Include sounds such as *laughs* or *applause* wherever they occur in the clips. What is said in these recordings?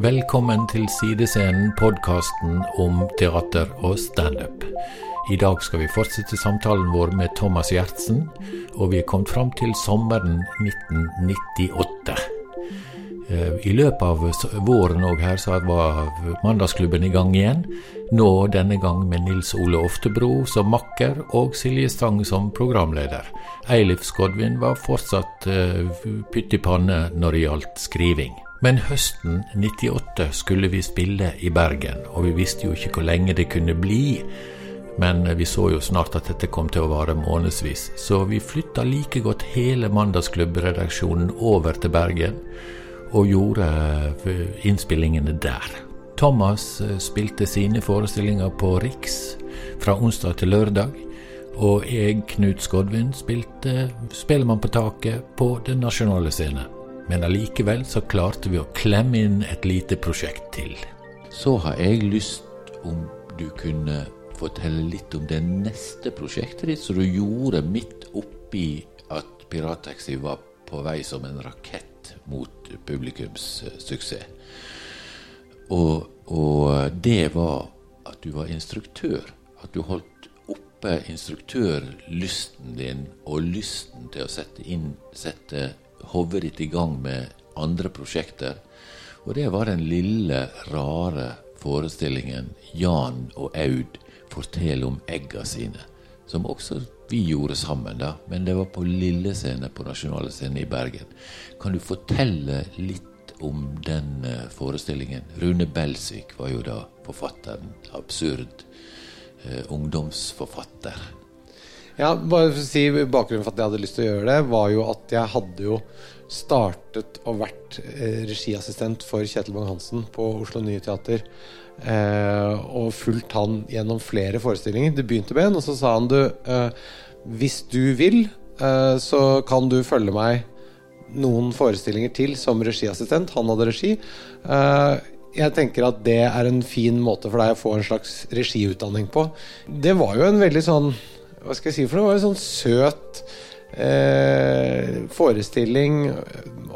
Velkommen til Sidescenen, podkasten om teater og standup. I dag skal vi fortsette samtalen vår med Thomas Gjertsen, og vi er kommet fram til sommeren 1998. Eh, I løpet av våren òg her så var Mandagsklubben i gang igjen. Nå denne gang med Nils Ole Oftebro som makker og Silje Stang som programleder. Eilif Skodvin var fortsatt uh, pytt i panne når det gjaldt skriving. Men høsten 98 skulle vi spille i Bergen, og vi visste jo ikke hvor lenge det kunne bli. Men vi så jo snart at dette kom til å vare månedsvis, så vi flytta like godt hele Mandagsklubbredaksjonen over til Bergen, og gjorde eh, innspillingene der. Thomas eh, spilte sine forestillinger på Riks fra onsdag til lørdag. Og jeg, Knut Skodvin, spilte Spellemann på taket på Den nasjonale scene men allikevel så klarte vi å klemme inn et lite prosjekt til. Så har jeg lyst om du kunne fortelle litt om det neste prosjektet ditt som du gjorde midt oppi at Pirattaxi var på vei som en rakett mot publikums uh, suksess. Og, og, det var at du var instruktør. At du holdt oppe instruktørlysten din og lysten til å sette inn sette ditt i gang med andre prosjekter. Og det var den lille, rare forestillingen Jan og Aud forteller om egga sine. Som også vi gjorde sammen, da, men det var på lille scene på Nasjonale Scene i Bergen. Kan du fortelle litt om den eh, forestillingen? Rune Belsvik var jo da forfatteren. Absurd eh, ungdomsforfatter. Ja, bare for å si Bakgrunnen for at jeg hadde lyst til å gjøre det, var jo at jeg hadde jo startet og vært eh, regiassistent for Kjetil Bang-Hansen på Oslo Nye Teater. Eh, og fulgt han gjennom flere forestillinger. Det begynte med en, og så sa han du eh, Hvis du vil, eh, så kan du følge meg noen forestillinger til som regiassistent. Han hadde regi. Eh, jeg tenker at det er en fin måte for deg å få en slags regiutdanning på. Det var jo en veldig sånn hva skal jeg si for noe? Det var en sånn søt eh, forestilling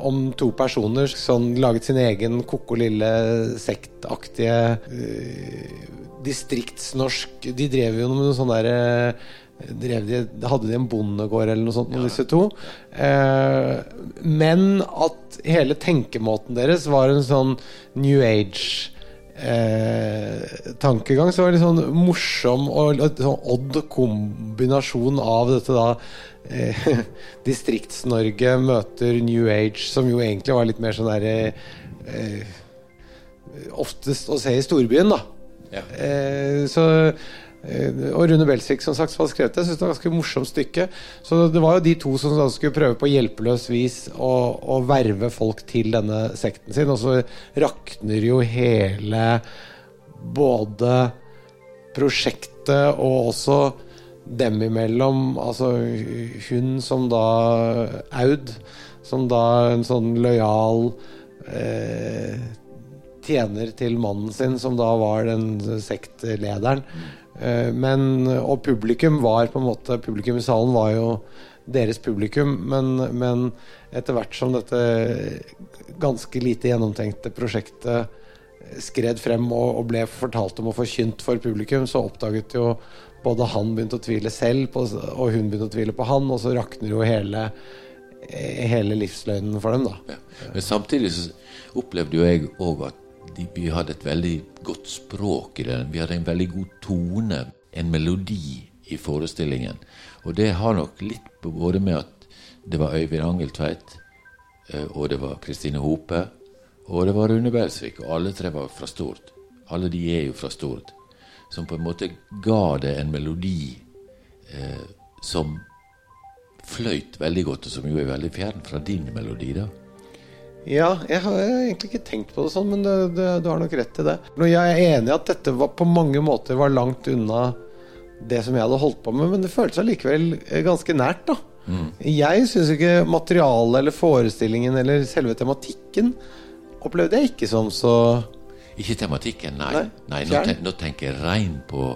om to personer som laget sin egen koko lille sektaktige eh, distriktsnorsk De drev jo med noe sånn derre eh, de, Hadde de en bondegård eller noe sånt ja. disse to? Eh, men at hele tenkemåten deres var en sånn New Age eh, tankegang. Så var det litt sånn morsom og sånn odd kombinasjon av dette da eh, *laughs* Distrikts-Norge møter New Age, som jo egentlig var litt mer sånn derre eh, Oftest å se i storbyen, da. Ja. Eh, så Eh, og Rune Belsvik som sagt som hadde skrevet det, jeg synes det var et ganske morsomt stykke. Så det var jo de to som skulle prøve på hjelpeløst vis å, å verve folk til denne sekten sin. Og så rakner jo hele både prosjektet og også dem imellom. Altså hun som da Aud, som da en sånn lojal eh, tjener til mannen sin, som da var den sektlederen. Eh, men, og publikum var på en måte Publikum i salen var jo deres publikum, men, men etter hvert som dette ganske lite gjennomtenkte prosjektet skred frem og, og ble fortalt om og forkynt for publikum, så oppdaget jo både han begynte å tvile selv, på, og hun begynte å tvile på han, og så rakner jo hele, hele livsløgnen for dem, da. Ja. Men samtidig så opplevde jo jeg òg at vi hadde et veldig godt språk i den. Vi hadde en veldig god tone, en melodi i forestillingen. Og det har nok litt på både med at det var Øyvind Angeltveit, eh, og det var Kristine Hope, og det var Rune Belsvik. Og alle tre var fra Stord. Alle de er jo fra Stord. Som på en måte ga det en melodi eh, som fløyt veldig godt, og som jo er veldig fjern fra din melodi. da. Ja, jeg har egentlig ikke tenkt på det sånn, men det, det, du har nok rett i det. Jeg er enig i at dette var, på mange måter var langt unna det som jeg hadde holdt på med, men det føltes allikevel eh, ganske nært, da. Mm. Jeg syns ikke materialet eller forestillingen eller selve tematikken opplevde jeg ikke som så Ikke tematikken, nei. nei, nei nå, ten, nå, tenker jeg rein på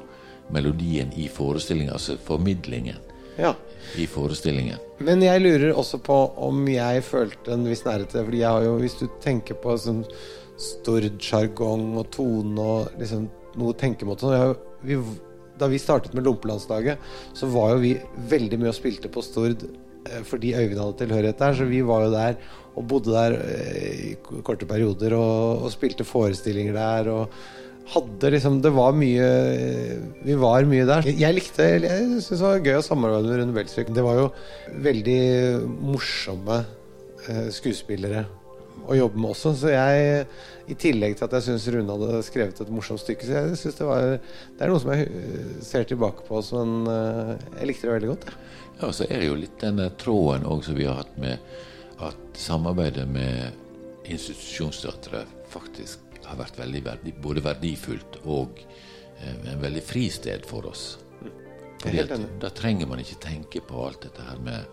melodien i forestillinga, altså formidlingen. Ja. i forestillingen. Men jeg lurer også på om jeg følte en viss nærhet til det. Fordi jeg har jo, hvis du tenker på sånn Stord-sjargong og tone og liksom noe tenkemåte sånn, vi, Da vi startet med Lompelandslaget, så var jo vi veldig mye og spilte på Stord eh, fordi Øyvind hadde tilhørighet der. Så vi var jo der og bodde der eh, i korte perioder og, og spilte forestillinger der. og hadde liksom Det var mye Vi var mye der. Jeg, likte Jeg syntes det var gøy å samarbeide med Rune Belsvik. Det var jo veldig morsomme eh, skuespillere å jobbe med også. Så jeg, i tillegg til at jeg syns Rune hadde skrevet et morsomt stykke, så jeg synes det var Det er noe som jeg eh, ser tilbake på som eh, Jeg likte det veldig godt. Ja, og så er det jo litt den der tråden også vi har hatt med at samarbeidet med institusjonsteatret faktisk har vært veldig verdi, både verdifullt og eh, en veldig fristed for oss. Fordi at. Da trenger man ikke tenke på alt dette her med,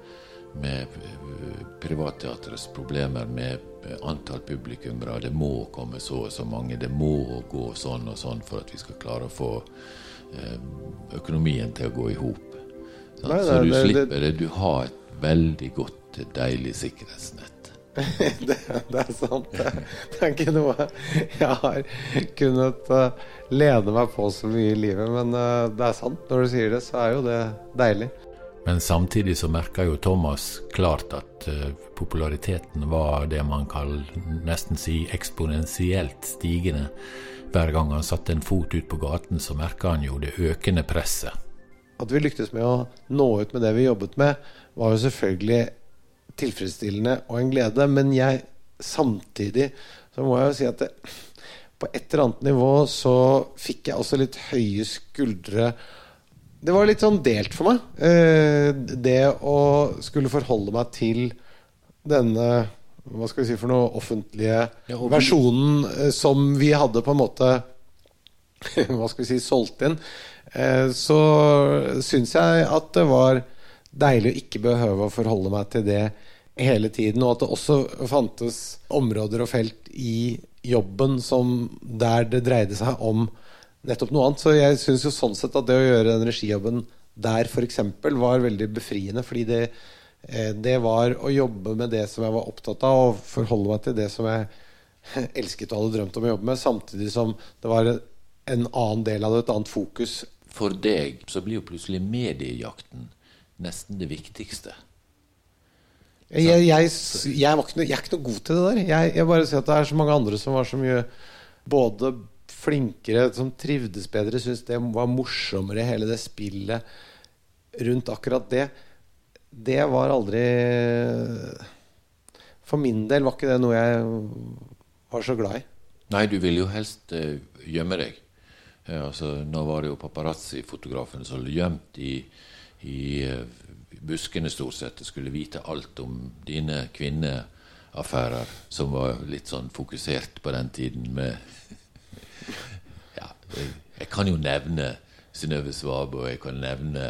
med eh, privatteatrets problemer med eh, antall publikummere. Det må komme så og så mange. Det må gå sånn og sånn for at vi skal klare å få eh, økonomien til å gå i hop. Så du slipper det. Du har et veldig godt, deilig sikkerhetsnett. *laughs* det, det er sant. Det, det er ikke noe jeg har kunnet eh, lene meg på så mye i livet, men eh, det er sant. Når du sier det, så er jo det deilig. Men samtidig så merka jo Thomas klart at eh, populariteten var det man kan nesten si eksponentielt stigende. Hver gang han satte en fot ut på gaten, så merka han jo det økende presset. At vi lyktes med å nå ut med det vi jobbet med, var jo selvfølgelig tilfredsstillende og en glede. Men jeg samtidig så må jeg jo si at det, på et eller annet nivå så fikk jeg også litt høye skuldre. Det var litt sånn delt for meg. Eh, det å skulle forholde meg til denne hva skal vi si for noe offentlige Ja, versjonen eh, som vi hadde på en måte *laughs* hva skal vi si, solgt inn, eh, så syns jeg at det var deilig å ikke behøve å forholde meg til det hele tiden, og at det også fantes områder og felt i jobben som der det dreide seg om nettopp noe annet. Så jeg syns jo sånn sett at det å gjøre den regijobben der f.eks. var veldig befriende, fordi det, eh, det var å jobbe med det som jeg var opptatt av, og forholde meg til det som jeg *laughs* elsket og hadde drømt om å jobbe med, samtidig som det var en annen del av det, et annet fokus. For deg så blir jo plutselig mediejakten nesten det viktigste. Jeg, jeg, jeg, ikke jeg er ikke noe god til det der. Jeg, bare ser at det er så mange andre som var så mye både flinkere, som trivdes bedre, syntes det var morsommere, hele det spillet rundt akkurat det. Det var aldri For min del var ikke det noe jeg var så glad i. Nei, du ville jo helst eh, gjemme deg. Eh, altså, nå var det jo paparazzi-fotografen som gjemt i, i eh, buskene stort sett og skulle vite alt om dine kvinneaffærer, som var litt sånn fokusert på den tiden med *laughs* Ja, jeg, kan jo nevne Synnøve og jeg kan nevne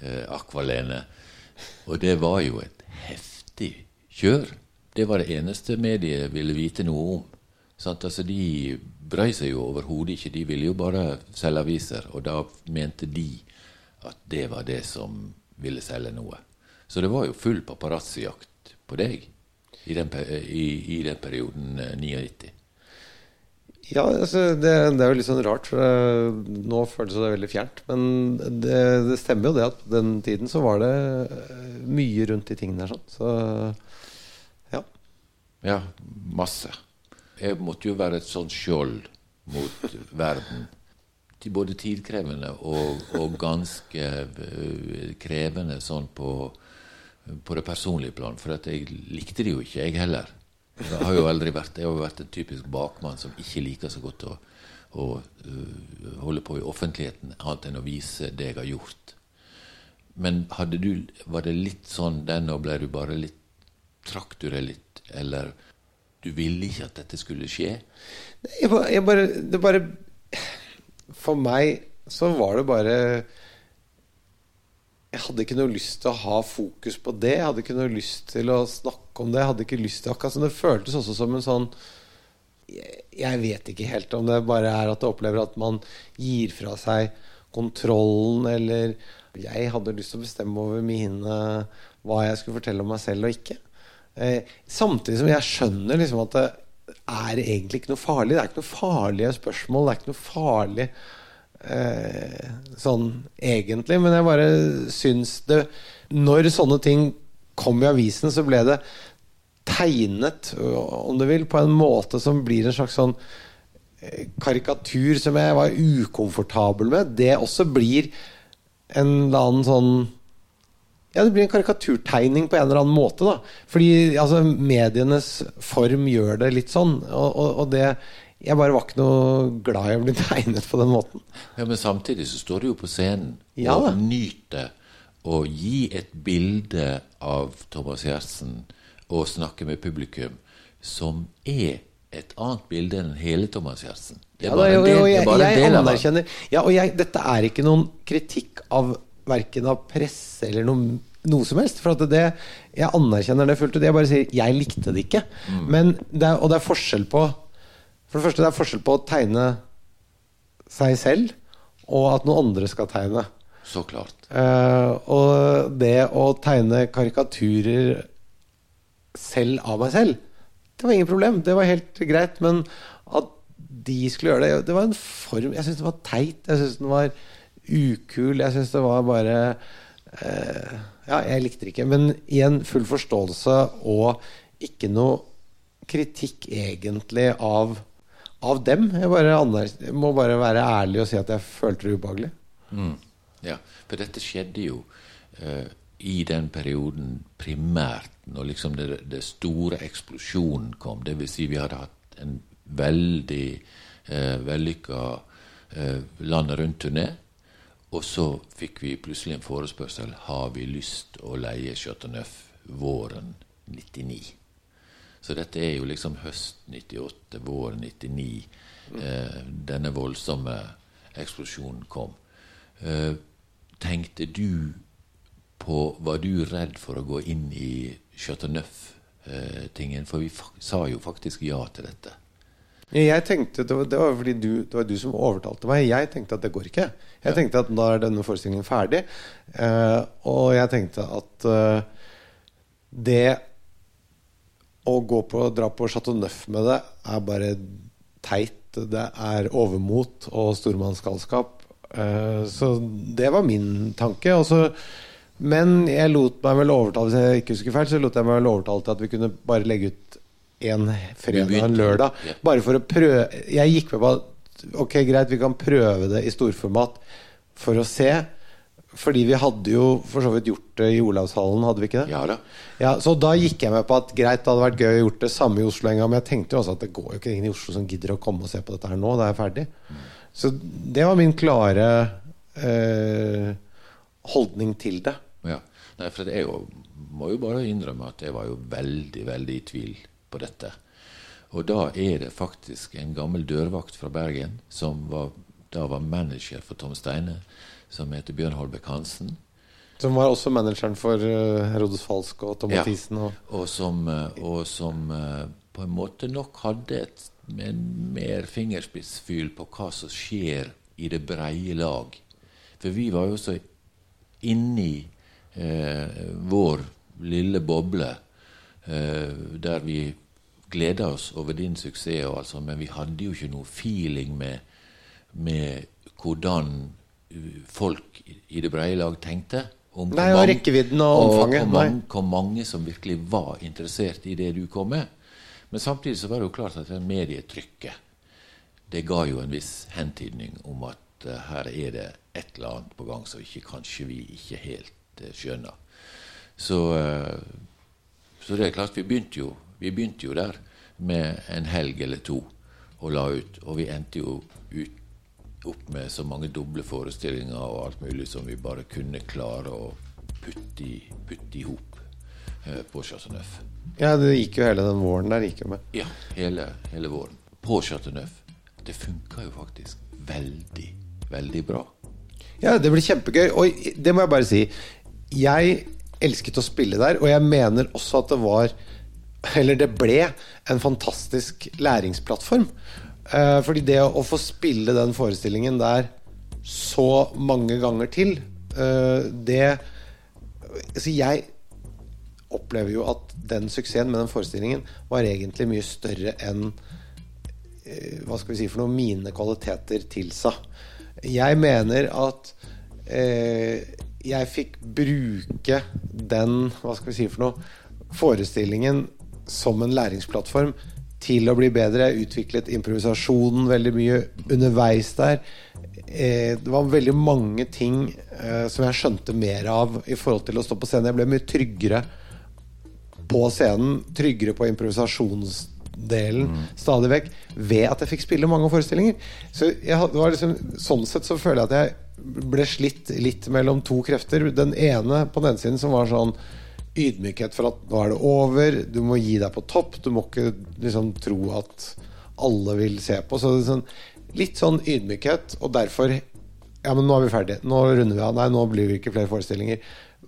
eh, Akvalene. Og det var jo et heftig kjør. Det var det eneste mediet ville vite noe om. Sant? Altså, de brøy seg jo overhodet ikke. De ville jo bare selge aviser. Og da mente de at det var det som ville selge noe. Så det var jo full paparazzi-jakt på deg i den, i, i den perioden eh, 99. Ja, altså, det, det er jo litt sånn rart, for det, nå føles det veldig fjernt. Men det, det stemmer jo det at på den tiden så var det eh, mye rundt de tingene der. Sånn. Så ja. Ja, masse. Jeg måtte jo være et sånt skjold mot *laughs* verden. Både tidkrevende og, og ganske eh, krevende sånn på, på det personlige plan. For jeg likte det jo ikke, jeg heller. Jeg har jo aldri vært, jeg har vært en typisk bakmann som ikke liker så godt å, å øh, holde på i offentligheten, annet enn å vise det jeg har gjort. Men hadde du, var det litt sånn den, og ble du bare litt Trakk du deg litt, eller du ville ikke at dette skulle skje? Jeg bare, jeg bare, det bare For meg så var det bare Jeg hadde ikke noe lyst til å ha fokus på det. Jeg hadde ikke noe lyst til å snakke om det. Jeg hadde ikke lyst til akkurat så Det føltes også som en sånn jeg, vet ikke helt om det bare er at jeg opplever at man gir fra seg kontrollen, eller Jeg hadde lyst til å bestemme over mine hva jeg skulle fortelle om meg selv og ikke. Eh, samtidig som jeg skjønner liksom at det er egentlig ikke noe farlig. Det er ikke noe farlige spørsmål. Det er ikke noe farlig eh, sånn egentlig. Men jeg bare syns det Når sånne ting kom i avisen, så ble det tegnet, om du vil, på en måte som blir en slags sånn eh, karikatur som jeg var ukomfortabel med. Det også blir en eller annen sånn ja, det blir en karikaturtegning på en eller annen måte. da Fordi altså, medienes form gjør det litt sånn. Og, og, og, det Jeg bare var ikke noe glad i å bli *laughs* tegnet på den måten. Ja, Men samtidig så står du jo på scenen ja, og nyter å gi et bilde av Thomas Giertsen og snakke med publikum som er et annet bilde enn hele Thomas Giertsen. Det er bare en del, en av det. Ja, og jeg, dette er ikke noen kritikk av verken av presse eller noe, noe som helst. For det, jeg anerkjenner det fullt ut. Jeg bare sier 'jeg likte det ikke'. Mm. Men det og det er forskjell på For det første det er forskjell på å tegne seg selv og at noen andre skal tegne. Så klart. Uh, og det å tegne karikaturer selv av meg selv, det var ingen problem. Det var helt greit. Men at de skulle gjøre det Det var en form Jeg syns det var teit. Jeg syns den var ukul. Jeg syns det var bare eh, Ja, jeg likte det ikke. Men igjen full forståelse og ikke noe kritikk egentlig av, av dem. Jeg, bare jeg, må bare være ærlig og si at jeg følte det ubehagelig. Mm. Ja, for dette skjedde jo uh, i den perioden primært når liksom det, det store eksplosjonen kom. Det vil si vi hadde hatt en veldig uh, vellykka uh, landet rundt-turné. Og så fikk vi plutselig en forespørsel har vi lyst å leie Chateauneuf våren 99. Så dette er jo liksom høst 98, vår 99. Eh, denne voldsomme eksplosjonen kom. Eh, tenkte du på Var du redd for å gå inn i Chateauneuf-tingen? Eh, for vi sa jo faktisk ja til dette. Jeg tenkte, det var, det var fordi du, det var du som overtalte meg. Jeg tenkte at det går ikke. Jeg tenkte at da er denne forestillingen ferdig. Uh, og jeg tenkte at uh, det å gå på, dra på Chateau Neuf med det er bare teit. Det er overmot og stormannsgalskap. Uh, så det var min tanke. Også, men jeg lot meg vel overtale Hvis jeg ikke husker feil, så lot jeg meg vel overtale til at vi kunne bare legge ut en fredag og en lørdag. Bare for å prøve Jeg gikk med på at ok, greit, vi kan prøve det i storformat for å se. Fordi vi hadde jo for så vidt gjort det i Olavshallen, hadde vi ikke det? Ja da. Ja, så da gikk jeg med på at greit, det hadde vært gøy å gjort det samme i Oslo en gang. Men jeg tenkte jo også at det går jo ikke ingen i Oslo som gidder å komme og se på dette her nå. Da er jeg ferdig. Så det var min klare eh, holdning til det. Ja. Nei, for det jo må jo bare innrømme at jeg var jo veldig, veldig i tvil på dette. Og da er det faktisk en gammel dørvakt fra Bergen, som var, da var manager for Tom Steine, som heter Bjørn Holbæk Hansen. Som var også manageren for Herodes Falsk og Tom Mathisen. Og, og, som, uh, og som uh, på en måte nok hadde et en mer fingerspissfyl på hva som skjer i det breie lag. For vi var jo så inni vår lille boble Eh, der vi gleda oss over din suksess, altså, men vi hadde jo ikke noe feeling med, med hvordan eh, folk i det brede lag tenkte. Om Nei, og rekkevidden og omfanget. Og hvor mange, hvor mange som virkelig var interessert i det du kom med. Men samtidig så var det jo klart at det medietrykket det ga jo en viss hentydning om at uh, her er det et eller annet på gang som ikke, kanskje vi ikke helt uh, skjønner. Så uh, så det er klart, vi begynte jo, vi begynte jo der med en helg eller to og la ut. Og vi endte jo ut, opp med så mange doble forestillinger og alt mulig som vi bare kunne klare å putte i, putte i hop eh, på Chateau Neuf. Ja, det gikk jo hele den våren der. gikk jo med. Ja, hele, hele våren. På Chateau Neuf. Det funka jo faktisk veldig, veldig bra. Ja, det blir kjempegøy. Og det må jeg bare si. Jeg elsket å spille der, og jeg mener også at det var Eller det ble en fantastisk læringsplattform. Eh, fordi det å få spille den forestillingen der så mange ganger til, Eh, det Så jeg opplever jo at den suksessen med den forestillingen var egentlig mye større enn eh, hva skal vi si for noe mine kvaliteter tilsa. Jeg mener at eh, jeg fikk bruke den hva skal vi si for noe forestillingen som en læringsplattform til å bli bedre. Jeg utviklet improvisasjonen veldig mye underveis der. Eh, det var veldig mange ting eh, som jeg skjønte mer av i forhold til å stå på scenen. Jeg ble mye tryggere på scenen, tryggere på improvisasjonsdelen mm. stadig vekk, ved at jeg fikk spille mange forestillinger. Så jeg, liksom, sånn sett så føler jeg at jeg ble slitt litt mellom to krefter. Den ene på den siden som var sånn ydmykhet for at nå er det over, du må gi deg på topp. Du må ikke liksom tro at alle vil se på. Så det sånn, litt sånn ydmykhet, og derfor Ja, men nå er vi ferdige. Nå runder vi av. Nei, nå blir vi ikke flere forestillinger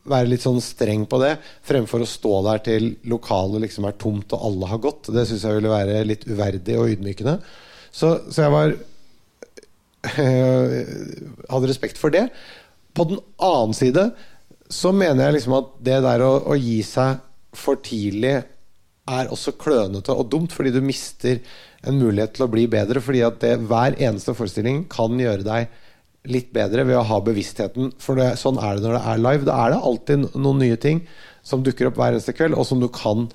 være litt sånn streng på det, fremfor å stå der til lokalet liksom er tomt og alle har gått. Det syns jeg ville være litt uverdig og ydmykende. Så, så jeg var *laughs* hadde respekt for det. På den annen side så mener jeg liksom at det der å, å gi seg for tidlig er også klønete og dumt, fordi du mister en mulighet til å bli bedre. Fordi at det, hver eneste forestilling kan gjøre deg litt bedre ved å ha bevisstheten. For det, sånn er det når det er live. Da er det alltid noen nye ting som dukker opp hver eneste kveld, og som du kan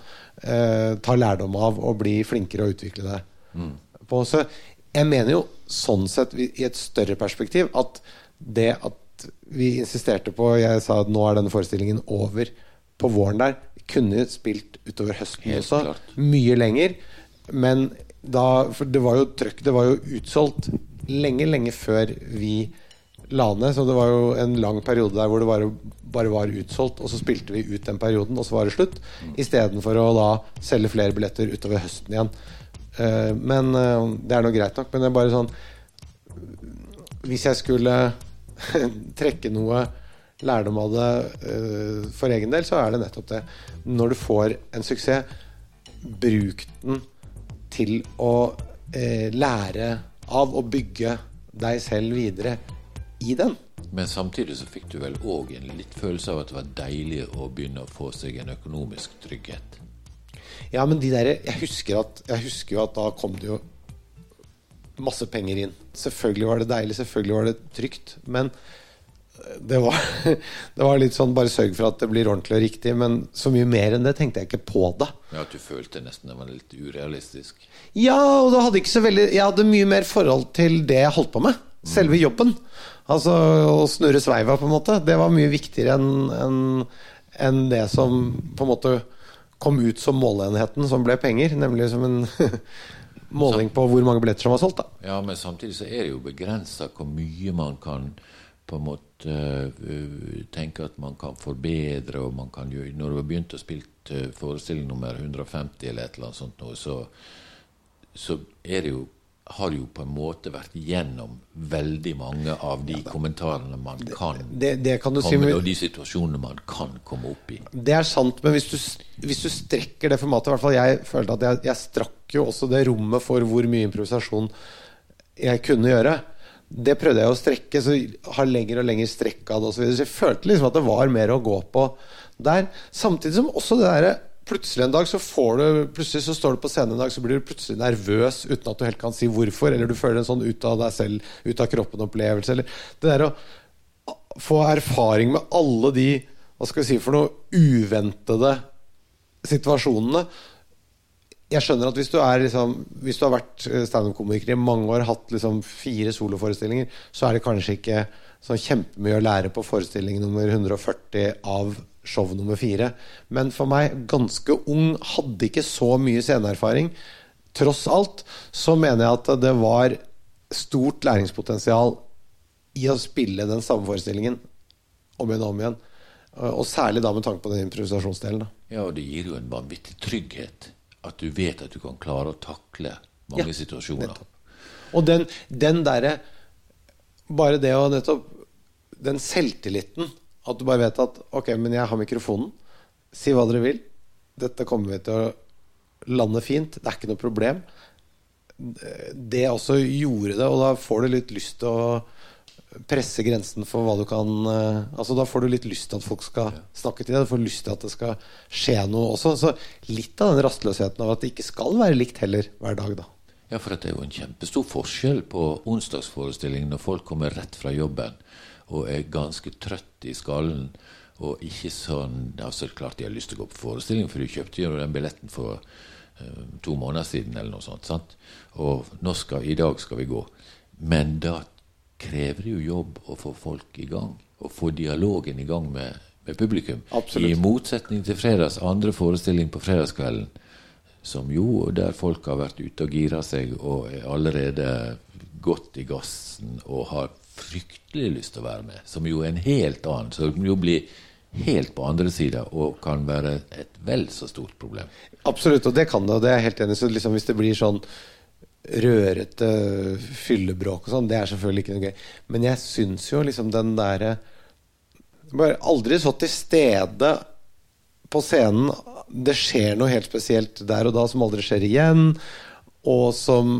eh, ta lærdom av og bli flinkere og utvikle deg mm. på. Så jeg mener jo sånn sett, i et større perspektiv, at det at vi insisterte på Jeg sa at nå er denne forestillingen over på våren der. Kunne spilt utover høsten Helt også. Klart. Mye lenger. Men da For det var jo trøkk. Det var jo utsolgt lenge, lenge før vi la ned. Så det var jo en lang periode der hvor det bare, bare var utsolgt. Og så spilte vi ut den perioden, og så var det slutt. Mm. Istedenfor å da selge flere billetter utover høsten igjen. Uh, men uh, det er nå greit nok. Men det er bare sånn Hvis jeg skulle *laughs* trekke noe lærdom av det uh, for egen del, så er det nettopp det. Når du får en suksess, bruk den til å lære av å bygge deg selv videre i den. Men samtidig så fikk du vel òg en litt følelse av at det var deilig å begynne å få seg en økonomisk trygghet? Ja, men de der, jeg husker, at, jeg husker jo at da kom det jo masse penger inn. Selvfølgelig var det deilig, selvfølgelig var det trygt. Men det var, *laughs* det var, litt sånn bare sørg for at det blir ordentlig og riktig. Men så mye mer enn det tenkte jeg ikke på det. Ja, At du følte nesten det var litt urealistisk? Ja, og det hadde ikke så veldig Jeg hadde mye mer forhold til det jeg holdt på med. Selve mm. jobben. Altså å snurre sveiva, på en måte. Det var mye viktigere enn en, en det som på en måte kom ut som måleenheten, som ble penger. Nemlig som en *laughs* måling på hvor mange billetter som var solgt. Da. Ja, men samtidig så er det jo begrensa hvor mye man kan på en måte uh, tenke at man kan forbedre, og man kan gjøre Når du har begynt å spille uh, forestilling nummer 150 eller et eller annet sånt, så, så er det jo har jo på en måte vært gjennom veldig mange av de ja, kommentarene man kan, det, det kan komme, si, og de situasjonene man kan komme opp i. Det er sant, men hvis du, hvis du strekker det formatet hvert fall jeg følte at jeg, jeg strakk jo også det rommet for hvor mye improvisasjon jeg kunne gjøre det prøvde jeg å strekke, så har lenger og lenger strekka det osv. Så, så jeg følte liksom at det var mer å gå på der. Samtidig som også det derre Plutselig en dag så får du Plutselig så står du på scenen en dag, så blir du plutselig nervøs uten at du helt kan si hvorfor, eller du føler en sånn ut av deg selv, ut av kroppen-opplevelse, eller Det der å få erfaring med alle de hva skal vi si for noe uventede situasjonene. Jeg skjønner at hvis du, er, liksom, hvis du har vært eh, standup-komiker i mange år, hatt liksom fire soloforestillinger, så er det kanskje ikke sånn kjempemye å lære på forestilling nummer 140 av show nummer 4. Men for meg, ganske ung, hadde ikke så mye sceneerfaring. Tross alt så mener jeg at det var stort læringspotensial i å spille den samme forestillingen om igjen og om igjen. Og særlig da med tanke på den improvisasjonsdelen. Ja, og det gir jo en vanvittig trygghet at du vet at du kan klare å takle mange ja, situasjoner. Nettopp. Og den, den derre Bare det å nettopp Den selvtilliten. At du bare vet at Ok, men jeg har mikrofonen. Si hva dere vil. Dette kommer vi til å lande fint. Det er ikke noe problem. Det også gjorde det, og da får du litt lyst til å presse grensen for hva du kan eh, Altså Da får du litt lyst til at folk skal snakke til deg. Du får lyst til at det skal skje noe også. Så litt av den rastløsheten av at det ikke skal være likt heller hver dag, da. Ja, for det er jo en kjempestor forskjell på onsdagsforestillingen når folk kommer rett fra jobben og er ganske trøtt i skallen og ikke sånn altså Klart de har lyst til å gå på forestilling, for du kjøpte jo den billetten for uh, to måneder siden eller noe sånt. sant? Og skal, i dag skal vi gå. Men da krever det jo jobb å få folk i gang. Og få dialogen i gang med, med publikum. Absolutt. I motsetning til fredags andre forestilling på fredagskvelden som jo der folk har vært ute og gira seg og er allerede godt i gassen og har fryktelig lyst til å være med. Som jo er en helt annen. Som jo blir helt på andre sida og kan være et vel så stort problem. Absolutt, og det kan det. Og det er jeg helt enig i. Liksom hvis det blir sånn rørete fyllebråk og sånn, det er selvfølgelig ikke noe gøy. Men jeg syns jo liksom den derre Bare aldri så til stede på scenen det skjer noe helt spesielt der og da som aldri skjer igjen, og som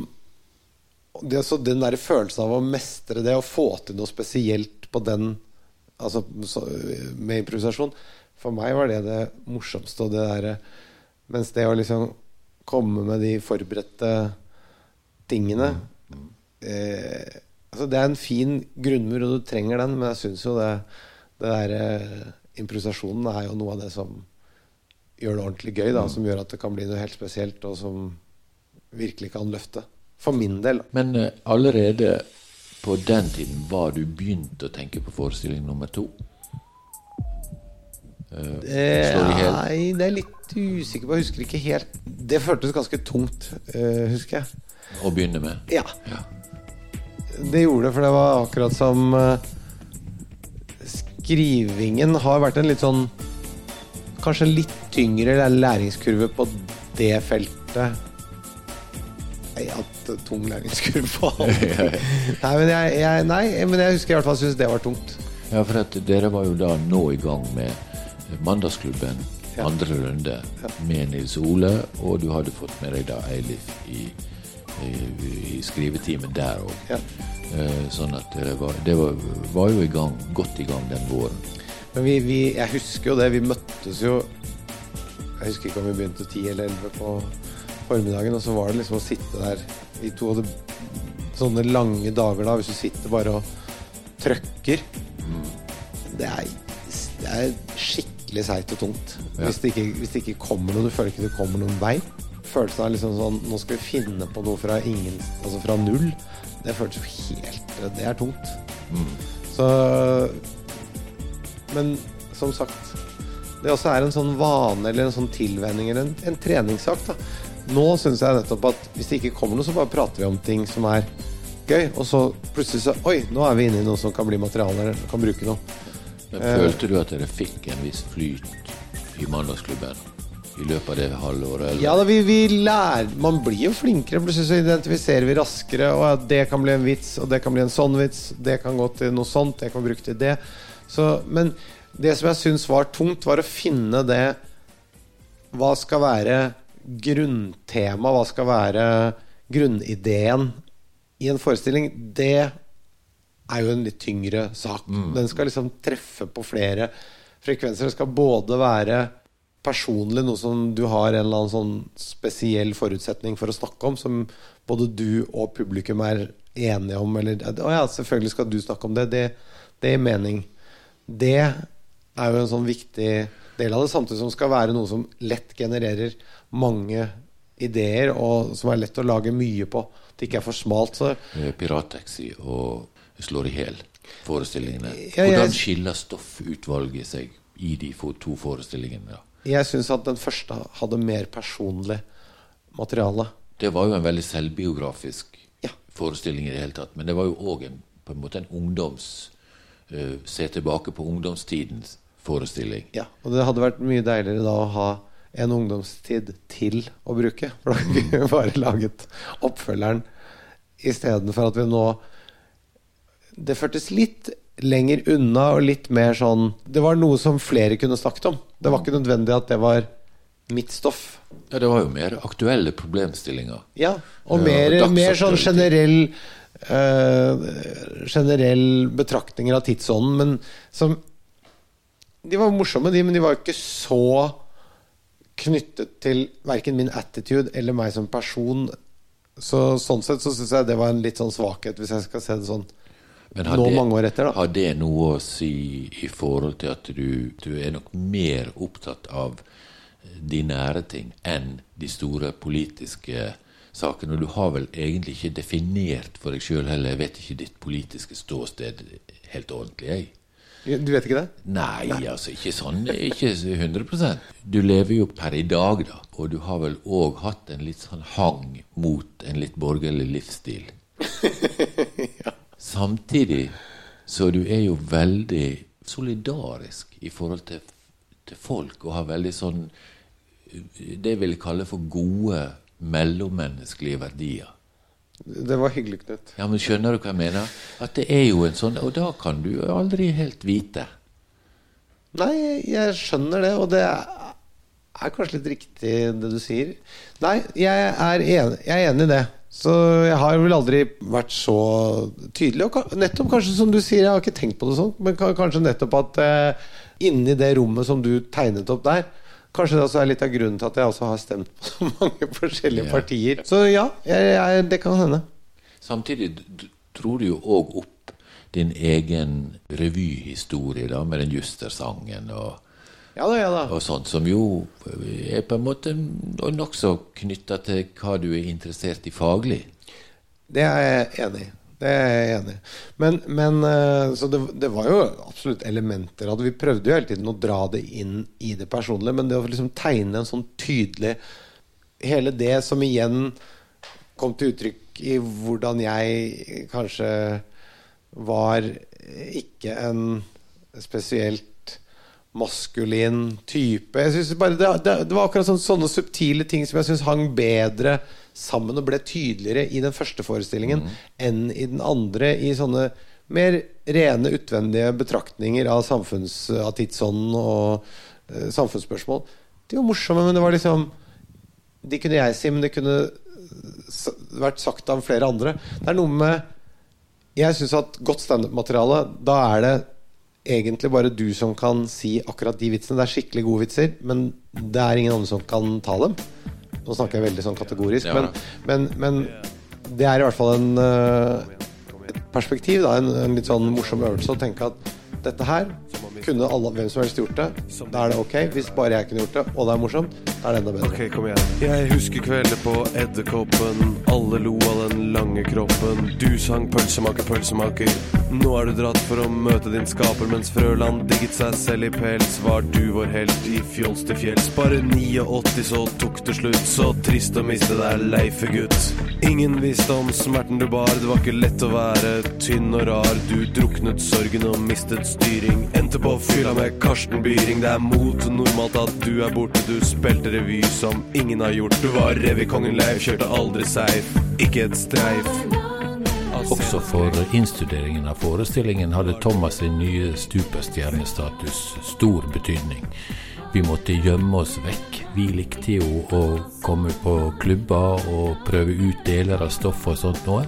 det, så Den der følelsen av å mestre det, og få til noe spesielt på den Altså så, med improvisasjon For meg var det det morsomste. Og det der, mens det å liksom komme med de forberedte tingene eh, altså Det er en fin grunnmur, og du trenger den, men jeg syns jo det, det der eh, improvisasjonen er jo noe av det som gjør det ordentlig gøy, da, som gjør at det kan bli noe helt spesielt, og som virkelig kan løfte. For min del. Men uh, allerede på den tiden var du begynt å tenke på forestilling nummer to? Uh, nei, det er litt usikker på. Jeg husker ikke helt. Det føltes ganske tungt, uh, husker jeg. Å begynne med? Ja. ja. Det gjorde det, for det var akkurat som Skrivingen har vært en litt sånn Kanskje litt tyngre læringskurve på det feltet. Jeg har hatt tung læringskurve på alt. *laughs* nei, men jeg, jeg, nei, men jeg husker i hvert fall syntes det var tungt. Ja, for at dere var jo da nå i gang med Mandagsklubben, ja. andre runde, ja. med Nils Ole, og du hadde fått med deg da Eilif i, i, i skrivetimen der òg. Ja. Eh, sånn at dere var, det var, var, jo i gang, godt i gang den våren. Men vi, vi, jeg husker jo det. Vi møttes jo Jeg husker ikke om vi begynte ti eller elleve på formiddagen. Og så var det liksom å sitte der i to hadde sånne lange dager da, hvis du sitter bare og trøkker. Det er, det er skikkelig seigt og tungt. Ja. Hvis, det ikke, hvis, det ikke, kommer noe, du føler ikke det kommer noen vei. Følelsen er liksom sånn Nå skal vi finne på noe fra ingen Altså fra null. Det føles jo helt Det er tungt. Mm. Så Men som sagt Det også er en sånn vane eller en sånn tilvenning eller en, en treningssak. da Nå syns jeg nettopp at hvis det ikke kommer noe, så bare prater vi om ting som er gøy. Og så plutselig så Oi, nå er vi inne i noe som kan bli materiale eller kan bruke noe. Men Følte du at dere fikk en viss flyt i Mandagsklubben? I løpet av det halvåret? Eller? Ja, da, vi, vi lærer Man blir jo flinkere. Plutselig så identifiserer vi raskere. Og det kan bli en vits, og det kan bli en sånn vits. Det kan gå til noe sånt. Det kan bruke til det. Så, men det som jeg syns var tungt, var å finne det Hva skal være grunntema, hva skal være grunnideen i en forestilling? Det er jo en litt tyngre sak. Mm. Den skal liksom treffe på flere frekvenser. Det skal både være personlig, noe som du har en eller annen sånn spesiell forutsetning for å snakke om, som både du og publikum er enige om, eller Å ja, selvfølgelig skal du snakke om det. Det, det gir mening. Det er jo en sånn viktig del av det, samtidig som skal være noe som lett genererer mange ideer, og som er lett å lage mye på. Det ikke er for smalt. Så. Pirattaxi og Slår i hjel forestillingene. Hvordan skiller stoffutvalget seg i de to forestillingene? Jeg syns at den første hadde mer personlig materiale. Det var jo en veldig selvbiografisk ja. forestilling i det hele tatt. Men det var jo òg på en måte en ungdoms uh, Se tilbake på ungdomstidens forestilling. Ja, og det hadde vært mye deiligere da å ha en ungdomstid til å bruke. For da kunne vi bare laget oppfølgeren istedenfor at vi nå Det føltes litt lenger unna og litt mer sånn Det var noe som flere kunne snakket om. Det var ikke nødvendig at det var mitt stoff. Ja, det var jo mer aktuelle problemstillinger. Ja, og mer, mer sånn generell eh, generell betraktninger av tidsånden, men som De var morsomme, de, men de var ikke så knyttet til verken min attitude eller meg som person. Så Sånn sett så syns jeg det var en litt sånn svakhet, hvis jeg skal se det sånn Men har nå det, mange år etter. da har det noe å si i forhold til at du, du er nok mer opptatt av de nære ting enn de store politiske sakene? Og du har vel egentlig ikke definert for deg sjøl heller, jeg vet ikke ditt politiske ståsted helt ordentlig, jeg. Du vet ikke det? Nei, altså ikke sånn, ikke 100% Du lever jo per i dag, da, og du har vel òg hatt en litt sånn hang mot en litt borgerlig livsstil. *laughs* ja. Samtidig så du er jo veldig solidarisk i forhold til, til folk, og har veldig sånn det jeg vil kalle for gode mellommenneskelige verdier. Det var hyggelig, Knut. Ja, men Skjønner du hva jeg mener? At det er jo en sånn Og da kan du aldri helt vite. Nei, jeg skjønner det, og det er kanskje litt riktig det du sier. Nei, jeg er enig, jeg er enig i det. Så jeg har vel aldri vært så tydelig. Og nettopp kanskje som du sier, jeg har ikke tenkt på det sånn, men kanskje nettopp at eh, inni det rommet som du tegnet opp der, kanskje det også er litt av grunnen til at jeg også har stemt på så *laughs* mange forskjellige Ja. partier. Så ja, jeg, jeg, det kan hende. Samtidig tror du jo òg opp din egen revyhistorie da, med den Juster-sangen og, Ja da, ja da. og sånt, som jo er på en måte nokså knytta til hva du er interessert i faglig. Det er jeg enig i. Det er jeg enig i. Men, men eh, Så det, det var jo absolutt elementer av det. Vi prøvde jo hele tiden å dra det inn i det personlige, men det å liksom tegne en sånn tydelig Hele det som igjen kom til uttrykk i hvordan jeg kanskje var ikke en spesielt maskulin type. Jeg bare det, det, det var akkurat sånn, sånne subtile ting som jeg syns hang bedre sammen og ble tydeligere i den første forestillingen enn i den andre. I sånne mer rene, utvendige betraktninger av, samfunns, av tidsånden og uh, samfunnsspørsmål. De var morsomme, men det var liksom De kunne jeg si, men det kunne s- vært sagt av flere andre. Det er noe med Jeg syns at godt standup-materiale, da er det egentlig bare du som kan si akkurat de vitsene. Det er skikkelig gode vitser, men det er ingen andre som kan ta dem. Nå snakker jeg veldig sånn kategorisk, Ja. men, men, men det er i hvert fall en, eh, et perspektiv, da, en, en litt sånn morsom øvelse å tenke at dette her kunne alle, hvem som helst gjort det. Da er det ok. Hvis bare jeg kunne gjort det, og det er morsomt, da er det enda bedre. Ok, kom igjen. Jeg husker kvelder på Edderkoppen. Alle lo av den lange kroppen. Du sang pølsemaker, pølsemaker. Nå er du dratt for å møte din skaper, mens Frøland digget seg selv i pels. Var du vår helt i fjols til fjells? Bare 89, så tok det slutt. Så trist å miste deg, Leife gutt. Ingen visste om smerten du bar. Det var ikke lett å være tynn og rar. Du druknet sorgen og mistet styring. Endte på fylla med Karsten Byring. Det er mot normalt at du er borte. Du spilte revy som ingen har gjort. Du var revykongen Leif, kjørte aldri seif. Ikke et streif. Også for innstuderingen av forestillingen hadde Thomas sin nye superstjernestatus stor betydning. Vi måtte gjemme oss vekk. Vi likte jo å komme på klubber og prøve ut deler av stoffet og sånt noe,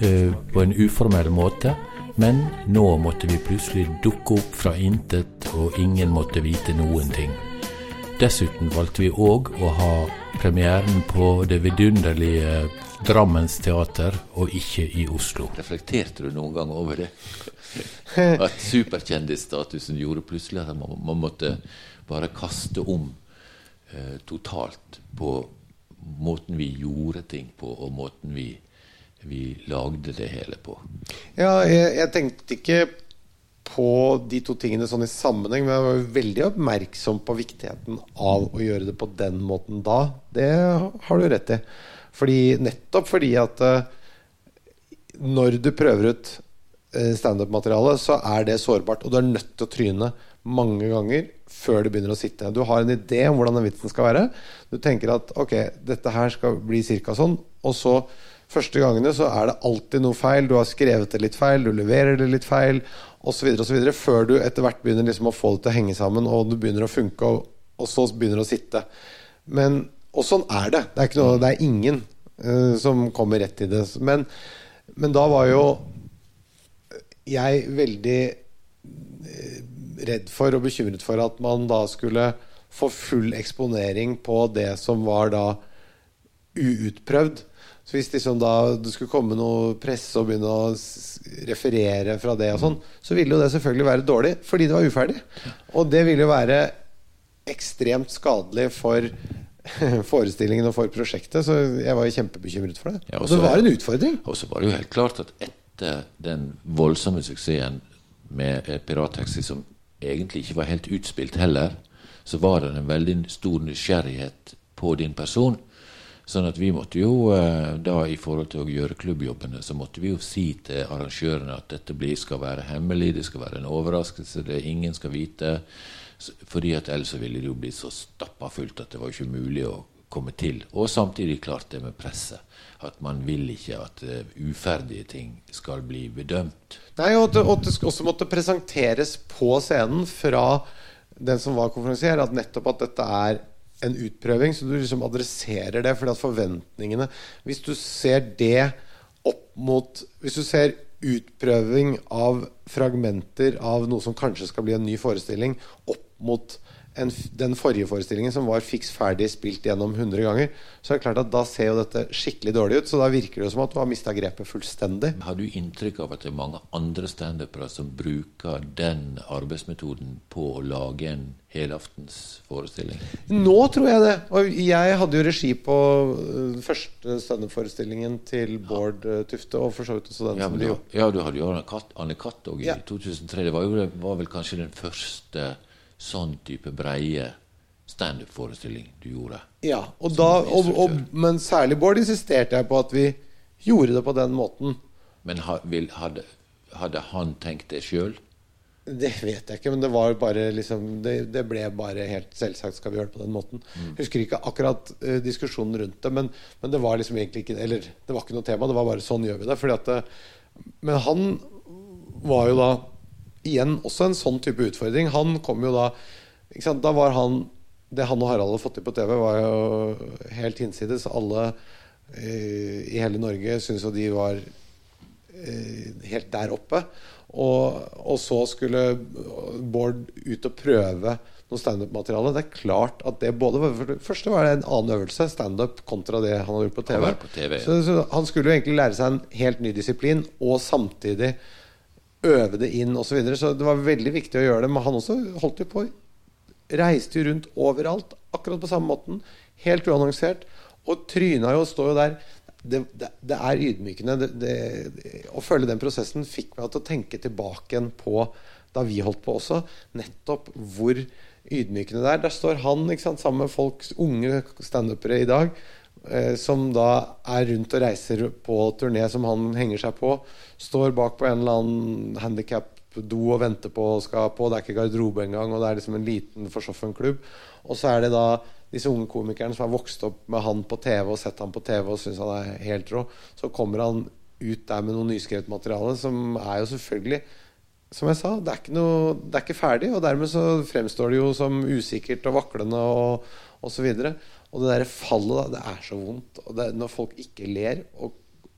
eh, på en uformell måte. Men nå måtte vi plutselig dukke opp fra intet, og ingen måtte vite noen ting. Dessuten valgte vi òg å ha premieren på det vidunderlige Drammens teater, og ikke i Oslo. Reflekterte du noen gang over det? *laughs* At superkjendisstatusen gjorde plutselig at man, man måtte bare kaste om eh, totalt på måten vi gjorde ting på, og måten vi, vi lagde det hele på. Ja, jeg, jeg tenkte ikke på de to tingene sånn i sammenheng, men jeg var veldig oppmerksom på viktigheten av å gjøre det på den måten da. Det har du rett i. Fordi, nettopp fordi at eh, når du prøver ut eh, standup-materiale, så er det sårbart, og du er nødt til å tryne mange ganger før det begynner å sitte. Du har en idé om hvordan den vitsen skal være. Du tenker at ok, dette her skal bli cirka sånn, og så Første gangene så er det alltid noe feil. Du har skrevet det litt feil, du leverer det litt feil osv. osv. Før du etter hvert begynner liksom å få det til å henge sammen, og det begynner å funke, og, og så begynner det å sitte. Men, og sånn er det. Det er, noe, det er ingen uh, som kommer rett i det. Men Men da var jo jeg veldig eh, redd for og bekymret for at man da skulle få full eksponering på det som var da uutprøvd. Så hvis liksom da det skulle komme noe presse og begynne å referere fra det, og sånn, så ville jo det selvfølgelig være dårlig, fordi det var uferdig. Og det ville jo være ekstremt skadelig for *laughs* forestillingen og for prosjektet. Så jeg var jo kjempebekymret for det. Ja, og det var en utfordring. Og så var det jo helt klart at etter den voldsomme suksessen med Pirattaxi, som egentlig ikke var helt utspilt heller, så var det en veldig stor nysgjerrighet på din person. Sånn at vi måtte jo eh, da i forhold til å gjøre klubbjobbene, så måtte vi jo si til arrangørene at dette blir, skal være hemmelig, det skal være en overraskelse, det ingen skal vite. Fordi at ellers ville det jo bli så stappa fullt at det var ikke mulig å komme til. Og samtidig klart det med presset. At man vil ikke at uh, uferdige ting skal bli bedømt. Nei, og at og det også måtte presenteres på scenen fra den som var konferansier, at nettopp at dette er en utprøving, så du liksom adresserer det. fordi at forventningene Hvis du ser det opp mot Hvis du ser utprøving av fragmenter av noe som kanskje skal bli en ny forestilling, opp mot en, den forrige forestillingen som var fiks ferdig spilt gjennom 100 ganger, så er det klart at da ser jo dette skikkelig dårlig ut. Så da virker det som at du har mista grepet fullstendig. Har du inntrykk av at det er mange andre standupere som bruker den arbeidsmetoden på å lage en helaftens forestilling? Nå tror jeg det. Og jeg hadde jo regi på den første standup-forestillingen til Bård ja. Tufte, og for så vidt også den ja, som du, de Ja, du hadde jo Anne Katt òg i Ja. 2003. Det var, jo, var vel kanskje den første sånn type breie standup-forestilling du gjorde? Ja, og da, og, og, men særlig Bård insisterte jeg på at vi gjorde det på den måten. Men ha, vil, hadde, hadde han tenkt det sjøl? Det vet jeg ikke, men det var bare liksom Det, det ble bare helt selvsagt skal vi gjøre det på den måten. Husker ikke akkurat uh, diskusjonen rundt det, men, men det var liksom egentlig ikke Eller det var ikke noe tema, det var bare sånn gjør vi det. Fordi at det, men han var jo da igjen også en sånn type utfordring. Han kom jo da sant? Da var han Det han og Harald hadde fått til på TV, var jo helt hinsides. Alle eh, i hele Norge syntes jo de var eh, helt der oppe. Og, og så skulle Bård ut og prøve noe standup-materiale. Det er klart at det både var, For det første var det en annen øvelse, standup, kontra det han hadde gjort på TV. Han, på TV. Så, så han skulle jo egentlig lære seg en helt ny disiplin, og samtidig øve det inn osv. Så, videre. så det var veldig viktig å gjøre det. Men han også holdt jo på Reiste jo rundt overalt, akkurat på samme måten. Helt uannonsert. Og tryna jo og står jo der. Det, det, det er ydmykende. Det, å følge den prosessen fikk meg til å tenke tilbake igjen på da vi holdt på også. Nettopp hvor ydmykende det er. Der står han sant, sammen med folks unge standupere i dag, som da er rundt og reiser på turné som han henger seg på. Står bak på en eller annen handikap-do og venter på og skal på. Det er ikke garderobe engang, og det er liksom en liten forsoffen klubb. Og så er det da disse unge komikerne som har vokst opp med han på TV og sett han på TV og syns han er helt rå. Så kommer han ut der med noe nyskrevet materiale som er jo selvfølgelig som jeg sa, det er, noe, det er ikke ferdig, og dermed så fremstår det jo som usikkert og vaklende og osv. Og, og det derre fallet, da, det er så vondt. Og det, når folk ikke ler og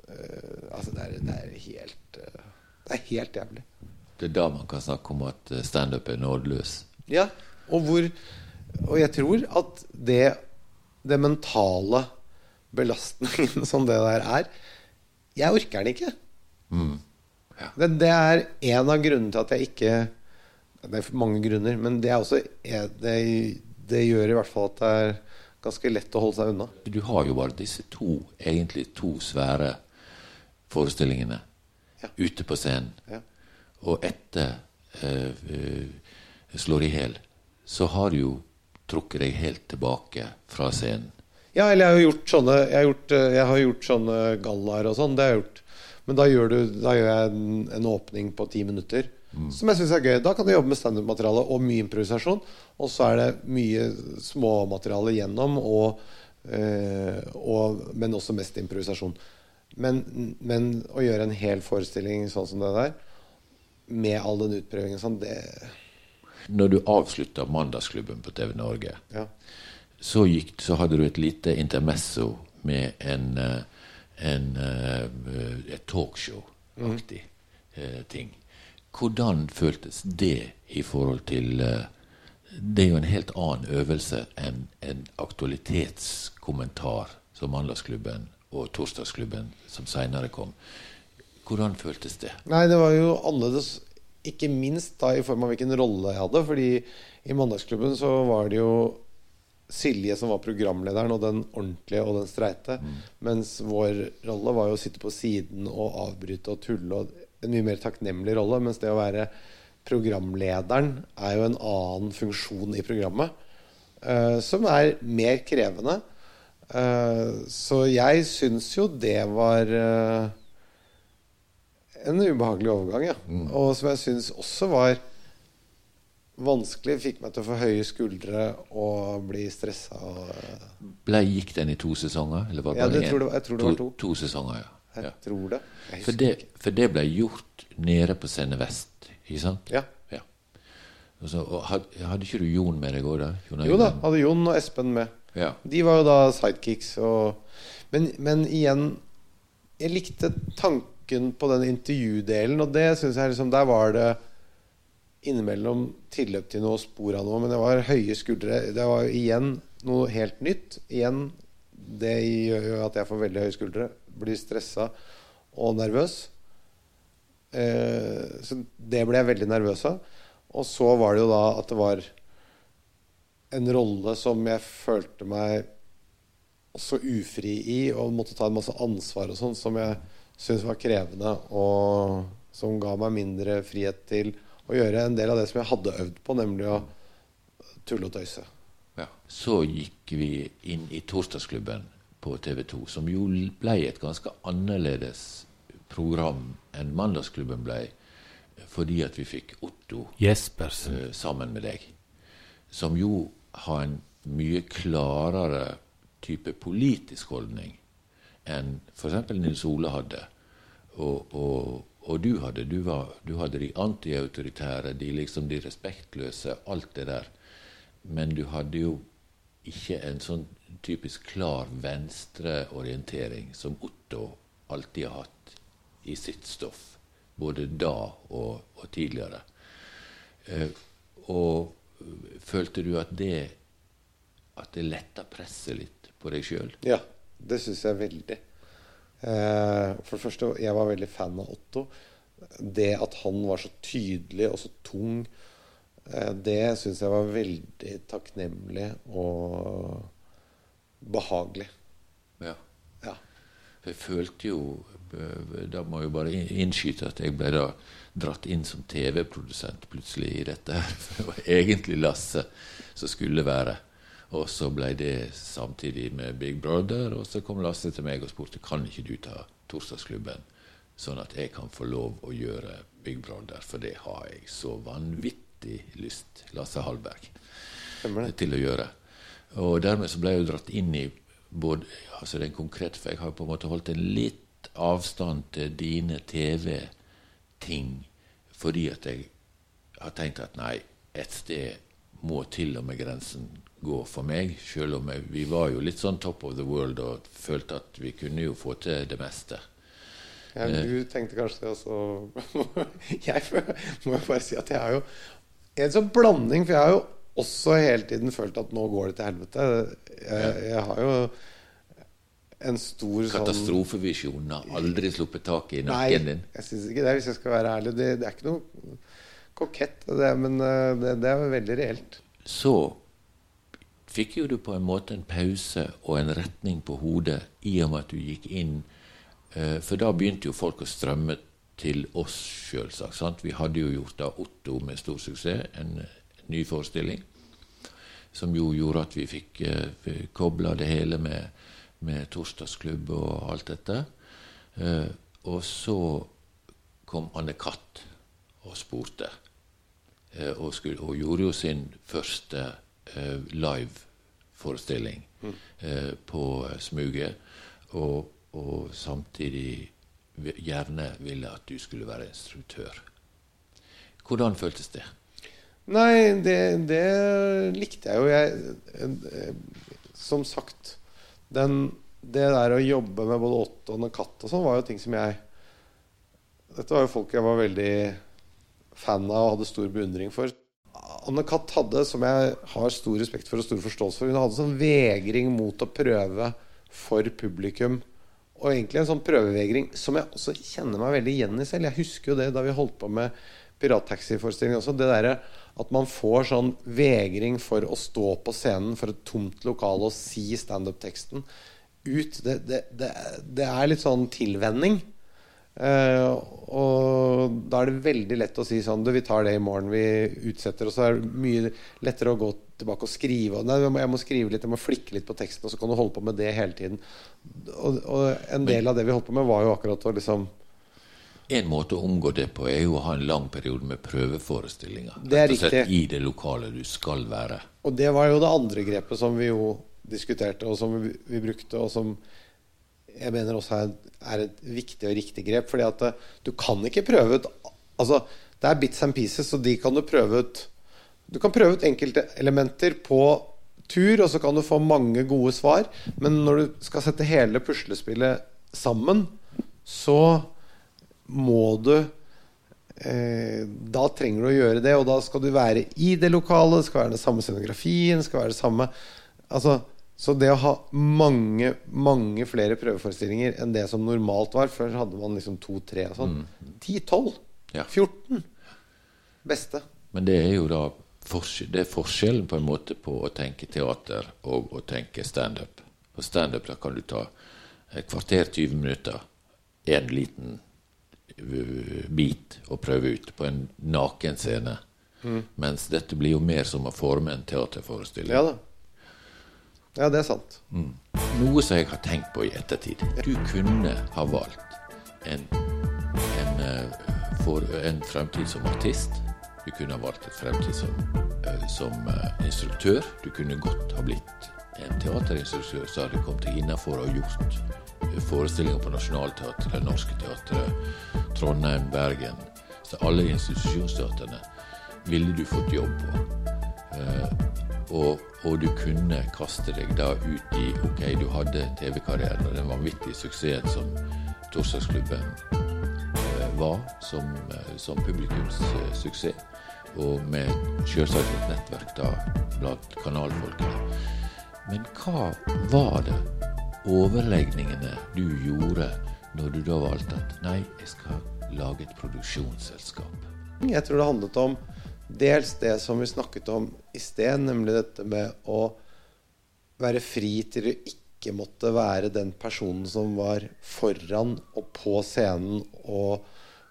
øh, Altså, det er, det er helt øh, Det er helt jævlig. Det er da man kan snakke om at eh, standup er nådeløs. Ja, og hvor Og jeg tror at det Det mentale belastningen *laughs* som det der er Jeg orker den ikke. Det, det er en av grunnene til at jeg ikke Det er mange grunner, men det er også det, det gjør i hvert fall at det er ganske lett å holde seg unna. Du har jo bare disse to, egentlig to svære forestillingene Ja. ute på scenen. Ja. Og etter eh, eh, Slår i hjel, så har du jo trukket deg helt tilbake fra scenen. Ja, eller jeg har gjort sånne Jeg har gjort, eh, jeg har gjort sånne gallaer og sånn. Det har jeg gjort. Men da gjør, du, da gjør jeg en, en åpning på ti minutter. Som jeg syns er gøy. Da kan du jobbe med standup-materiale og mye improvisasjon. Og så er det mye småmateriale gjennom, og, eh, og, men også mest improvisasjon. Men, men å gjøre en hel forestilling sånn som det der, med all den utprøvingen sånn, det Når du avslutta Mandagsklubben på TV Norge, Ja. så, gikk, så hadde du et lite intermesso med en, eh, en, eh, et talkshow-aktig mm. ting. Hvordan føltes det i forhold til eh, Det er jo en helt annen øvelse enn en aktualitetskommentar som Mandagsklubben og Torsdagsklubben som seinere kom. Hvordan føltes det? Nei, det var jo annerledes, ikke minst da i form av hvilken rolle jeg hadde. Fordi i Mandagsklubben så var det jo Silje som var programlederen, og den ordentlige og den streite. Mens vår rolle var jo å sitte på siden og avbryte og tulle. Og en mye mer takknemlig rolle. Mens det å være programlederen er jo en annen funksjon i programmet. uh, som er mer krevende. Uh, så jeg syns jo det var uh, en ubehagelig overgang, ja. Og som jeg syns også var vanskelig. Fikk meg til å få høye skuldre og bli stressa. Ble, gikk den i to sesonger? Eller var det Ja, det tror det- jeg tror det var to. To sesonger, ja. jeg ja. tror det. Jeg For det, for det ble gjort nede på Scene Vest, ikke sant? Ja. ja. Så, had, hadde ikke du Jon med deg òg, da? Jon Jo da, hadde Jon og Espen med. Ja. De var jo da sidekicks. Og, men, men igjen Jeg likte tanken på den intervjudelen, og det syns jeg liksom Der var det innimellom tilløp til noe spor av noe, men det var høye skuldre. Det var igjen noe helt nytt. Igjen Det gjør jo at jeg får veldig høye skuldre. Blir stressa og nervøs. Eh, så det ble jeg veldig nervøs av. Og så var det jo da at det var en rolle som jeg følte meg så ufri i, og måtte ta en masse ansvar og sånn, som jeg syntes var krevende, og som ga meg mindre frihet til å gjøre en del av det som jeg hadde øvd på, nemlig å tulle og tøyse. ja. Så gikk vi inn i Torsdagsklubben på TV 2, som jo ble et ganske annerledes program enn Mandagsklubben ble, fordi at vi fikk Otto Jespersen. eh, sammen med deg, som jo har en mye klarere type politisk holdning enn f.eks. Nils Ole hadde, og, og, og du hadde. Du, var, du hadde de antiautoritære, de liksom de respektløse, alt det der. Men du hadde jo ikke en sånn typisk klar venstreorientering som Otto alltid har hatt i sitt stoff, både da og, og tidligere. Eh, og øh, følte du at det at det letta presset litt på deg sjøl? Ja, det syns jeg veldig. Eh, for det første, jeg var veldig fan av Otto. Det at han var så tydelig og så tung, eh, det syns jeg var veldig takknemlig og behagelig. Ja. Ja. Jeg følte jo Da må jeg bare innskyte at jeg ble da dratt inn som TV-produsent plutselig i dette her. *laughs* Det var egentlig Lasse som skulle være. Og så ble det samtidig med Big Brother, og så kom Lasse til meg og spurte kan ikke du ta Torsdagsklubben, sånn at jeg kan få lov å gjøre Big Brother, for det har jeg så vanvittig lyst, Lasse Hallberg, til å gjøre. Og dermed så ble jeg jo dratt inn i både altså det er konkret, for jeg har på en måte holdt en litt avstand til dine TV-ting fordi at jeg har tenkt at nei, et sted må til og med grensen gå for meg. Selv om jeg, vi var jo litt sånn top of the world og følte at vi kunne jo få til det meste. Ja, du tenkte kanskje det også *laughs* Jeg må jo bare si at jeg har jo en sånn blanding, for jeg har jo også hele tiden følt at nå går det til helvete. Jeg, jeg har jo en stor sånn Katastrofevisjonen har aldri sluppet taket i nakken din. Nei, jeg syns ikke det, hvis jeg skal være ærlig. Det, det er ikke noe kokett, det, men eh, det, det er veldig reelt. så fikk jo du på en måte en pause og en retning på hodet i og med at du gikk inn eh, For da begynte jo folk å strømme til oss, sjølsagt. sant? Vi hadde jo gjort da Otto med stor suksess, en, en ny forestilling. Som jo gjorde at vi fikk eh, kobla det hele med, med torsdagsklubb og alt dette. Eh, og så kom Anne Katt og spurte. Eh, og, skulle, og gjorde jo sin første eh, live-forestilling eh, på eh, Smuget. Og, og samtidig gjerne ville at du skulle være instruktør. Hvordan føltes det? Nei, det, det likte jeg jo. Jeg, eh, som sagt, den det der å jobbe med både Otto og Katt og sånn, var jo ting som jeg Dette var jo folk jeg var veldig fan av og hadde stor beundring for. Anne Katt hadde, som jeg har stor respekt for og stor forståelse for, hun hadde sånn vegring mot å prøve for publikum. Og egentlig en sånn prøvevegring som jeg også kjenner meg veldig igjen i selv. Jeg husker jo det da vi holdt på med Pirattaxi-forestilling også. Det derre at man får sånn vegring for å stå på scenen for et tomt lokale og si standup-teksten ut. Det, det, det, det, er litt sånn tilvenning. Uh, og da er det veldig lett å si sånn Du, vi tar det i morgen. Vi utsetter. Og så er det mye lettere å gå tilbake og skrive. Nei, jeg må skrive litt, jeg må flikke litt på teksten, og så kan du holde på med det hele tiden. Og, og en del av det vi holdt på med, var jo akkurat å liksom en måte å omgå det på er jo å ha en lang periode med prøveforestillinger. Det er riktig. I det lokale du skal være. Og det var jo det andre grepet som vi jo diskuterte, og som vi, vi brukte, og som jeg mener også er, er, et viktig og riktig grep. fordi at eh, du kan ikke prøve ut Altså, det er bits and pieces, så de kan du prøve ut Du kan prøve ut enkelte elementer på tur, og så kan du få mange gode svar. Men når du skal sette hele puslespillet sammen, så må du eh, Da trenger du å gjøre det, og da skal du være i det lokale. Det skal være den samme scenografien. skal være det samme Altså, så det å ha mange, mange flere prøveforestillinger enn det som normalt var Før hadde man liksom to-tre og sånn. Mm. 10-12. Ja. 14. Beste. Men det er jo da det er forskjellen på en måte på å tenke teater og å tenke standup. På standup kan du ta et kvarter, 20 minutter, én liten bit å prøve ut på en naken scene. Mm. Mens dette blir jo mer som å forme en teaterforestilling. Ja da. Ja, det er sant. Mm. Noe som jeg har tenkt på i ettertid. Du kunne ha valgt en, en, eh, for, en fremtid som artist. Du kunne ha valgt et fremtid som, eh, som uh, instruktør. Du kunne godt ha blitt en teaterinstruktør som hadde kommet deg innafor og gjort forestillinger på Nationaltheatret, Norske Teatret, Trondheim, Bergen. Så alle institusjonsteatrene ville du fått jobb på. Uh, og, og, du kunne kaste deg da ut i Ok, du hadde TV-karrieren og den vanvittige suksessen som Torsdagsklubben uh, var som, som publikumssuksess. og med selvsagt et nettverk da blant kanalfolkene. Men hva var det overlegningene du gjorde når du da valgte at nei, jeg skal lage et produksjonsselskap? Jeg tror det handlet om dels det som vi snakket om i sted, nemlig dette med å være fri til å ikke måtte være den personen som var foran og på scenen og,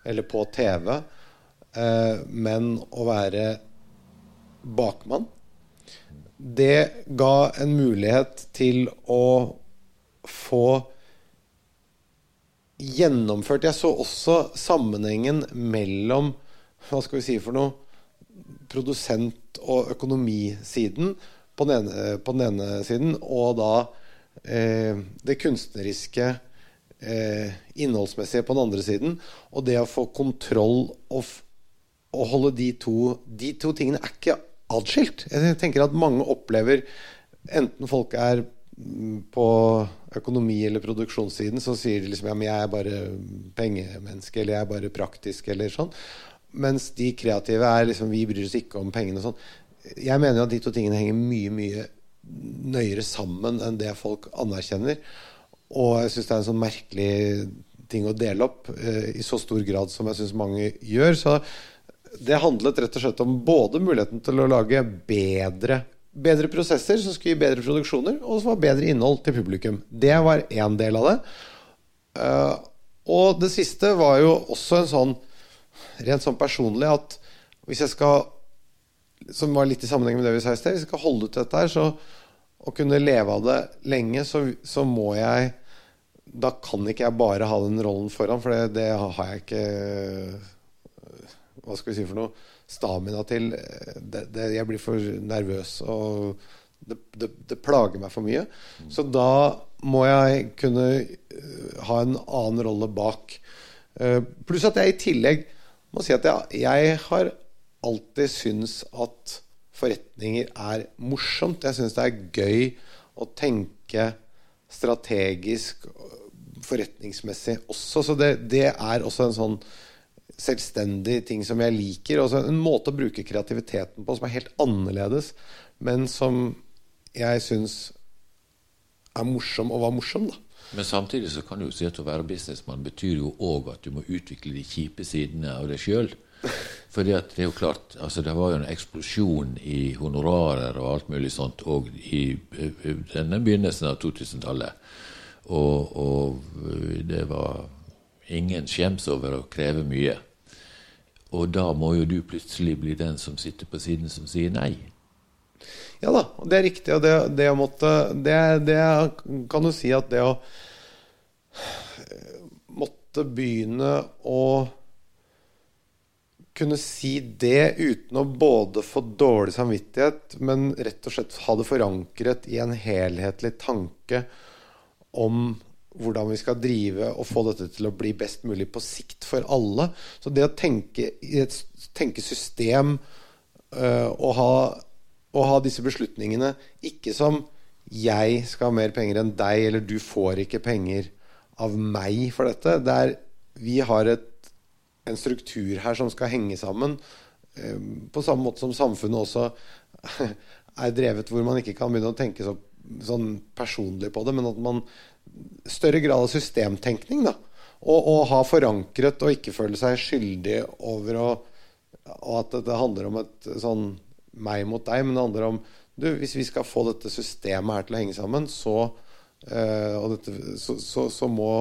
eller på TV, eh, men å være bakmann. Det ga en mulighet til å få gjennomført Jeg så også sammenhengen mellom Hva skal vi si for noe? Produsent- og økonomisiden på den ene, på den ene siden, og da eh, det kunstneriske eh, innholdsmessige på den andre siden. Og det å få kontroll og, og holde de to De to tingene er ikke atskilt. Jeg tenker at mange opplever, enten folk er på økonomi- eller produksjonssiden, så sier de liksom ja, men jeg er bare pengemenneske, eller jeg er bare praktisk, eller sånn. Mens de kreative er liksom Vi bryr oss ikke om pengene og sånn. Jeg mener at de to tingene henger mye, mye nøyere sammen enn det folk anerkjenner. Og jeg syns det er en sånn merkelig ting å dele opp eh, i så stor grad som jeg syns mange gjør. Så det handlet rett og slett om både muligheten til å lage bedre bedre prosesser som skulle gi bedre produksjoner, og som var bedre innhold til publikum. Det var én del av det. Uh, og det siste var jo også en sånn rent sånn personlig at hvis jeg skal Som var litt i sammenheng med det vi sa i sted. Hvis jeg skal holde ut dette her, så å kunne leve av det lenge, så, så må jeg Da kan ikke jeg bare ha den rollen foran, for det, det har jeg ikke Hva skal vi si for noe? stamina til det, det, Jeg blir for nervøs, og det, det, plager meg for mye. Så da må jeg kunne uh, ha en annen rolle bak. Uh, pluss at jeg i tillegg må si at jeg, jeg har alltid syntes at forretninger er morsomt. Jeg syns det er gøy å tenke strategisk, forretningsmessig også. Så det, det er også en sånn selvstendig ting som jeg liker. Også en måte å bruke kreativiteten på som er helt annerledes, men som jeg syns er morsom og var morsom, da. Men samtidig så kan du jo si at å være businessmann betyr jo òg at du må utvikle de kjipe sidene av deg sjøl. Fordi at det er jo klart, altså det var jo en eksplosjon i honorarer og alt mulig sånt òg i denne begynnelsen av 2000-tallet. Og, og det var ingen skjems over å kreve mye. Og da må jo du plutselig bli den som sitter på siden som sier nei. Ja da, det er riktig. Og det, det måtte det, det, kan du si at det å måtte begynne å kunne si det uten å både få dårlig samvittighet, men rett og slett ha det forankret i en helhetlig tanke om hvordan vi skal drive og få dette til å bli best mulig på sikt for alle. Så det å tenke tenke system uh, og ha å ha disse beslutningene ikke som 'jeg skal ha mer penger enn deg', eller 'du får ikke penger av meg for dette'. Det er, vi har et, en struktur her som skal henge sammen. Eh, på samme måte som samfunnet også *laughs* er drevet, hvor man ikke kan begynne å tenke så, sånn personlig på det, men at man Større grad av systemtenkning, da. Og, og ha forankret og ikke føle seg skyldig over å Og at det handler om et sånn meg mot deg, men det handler om du, Hvis vi skal få dette systemet her til å henge sammen, så, uh, dette, så, så, så, må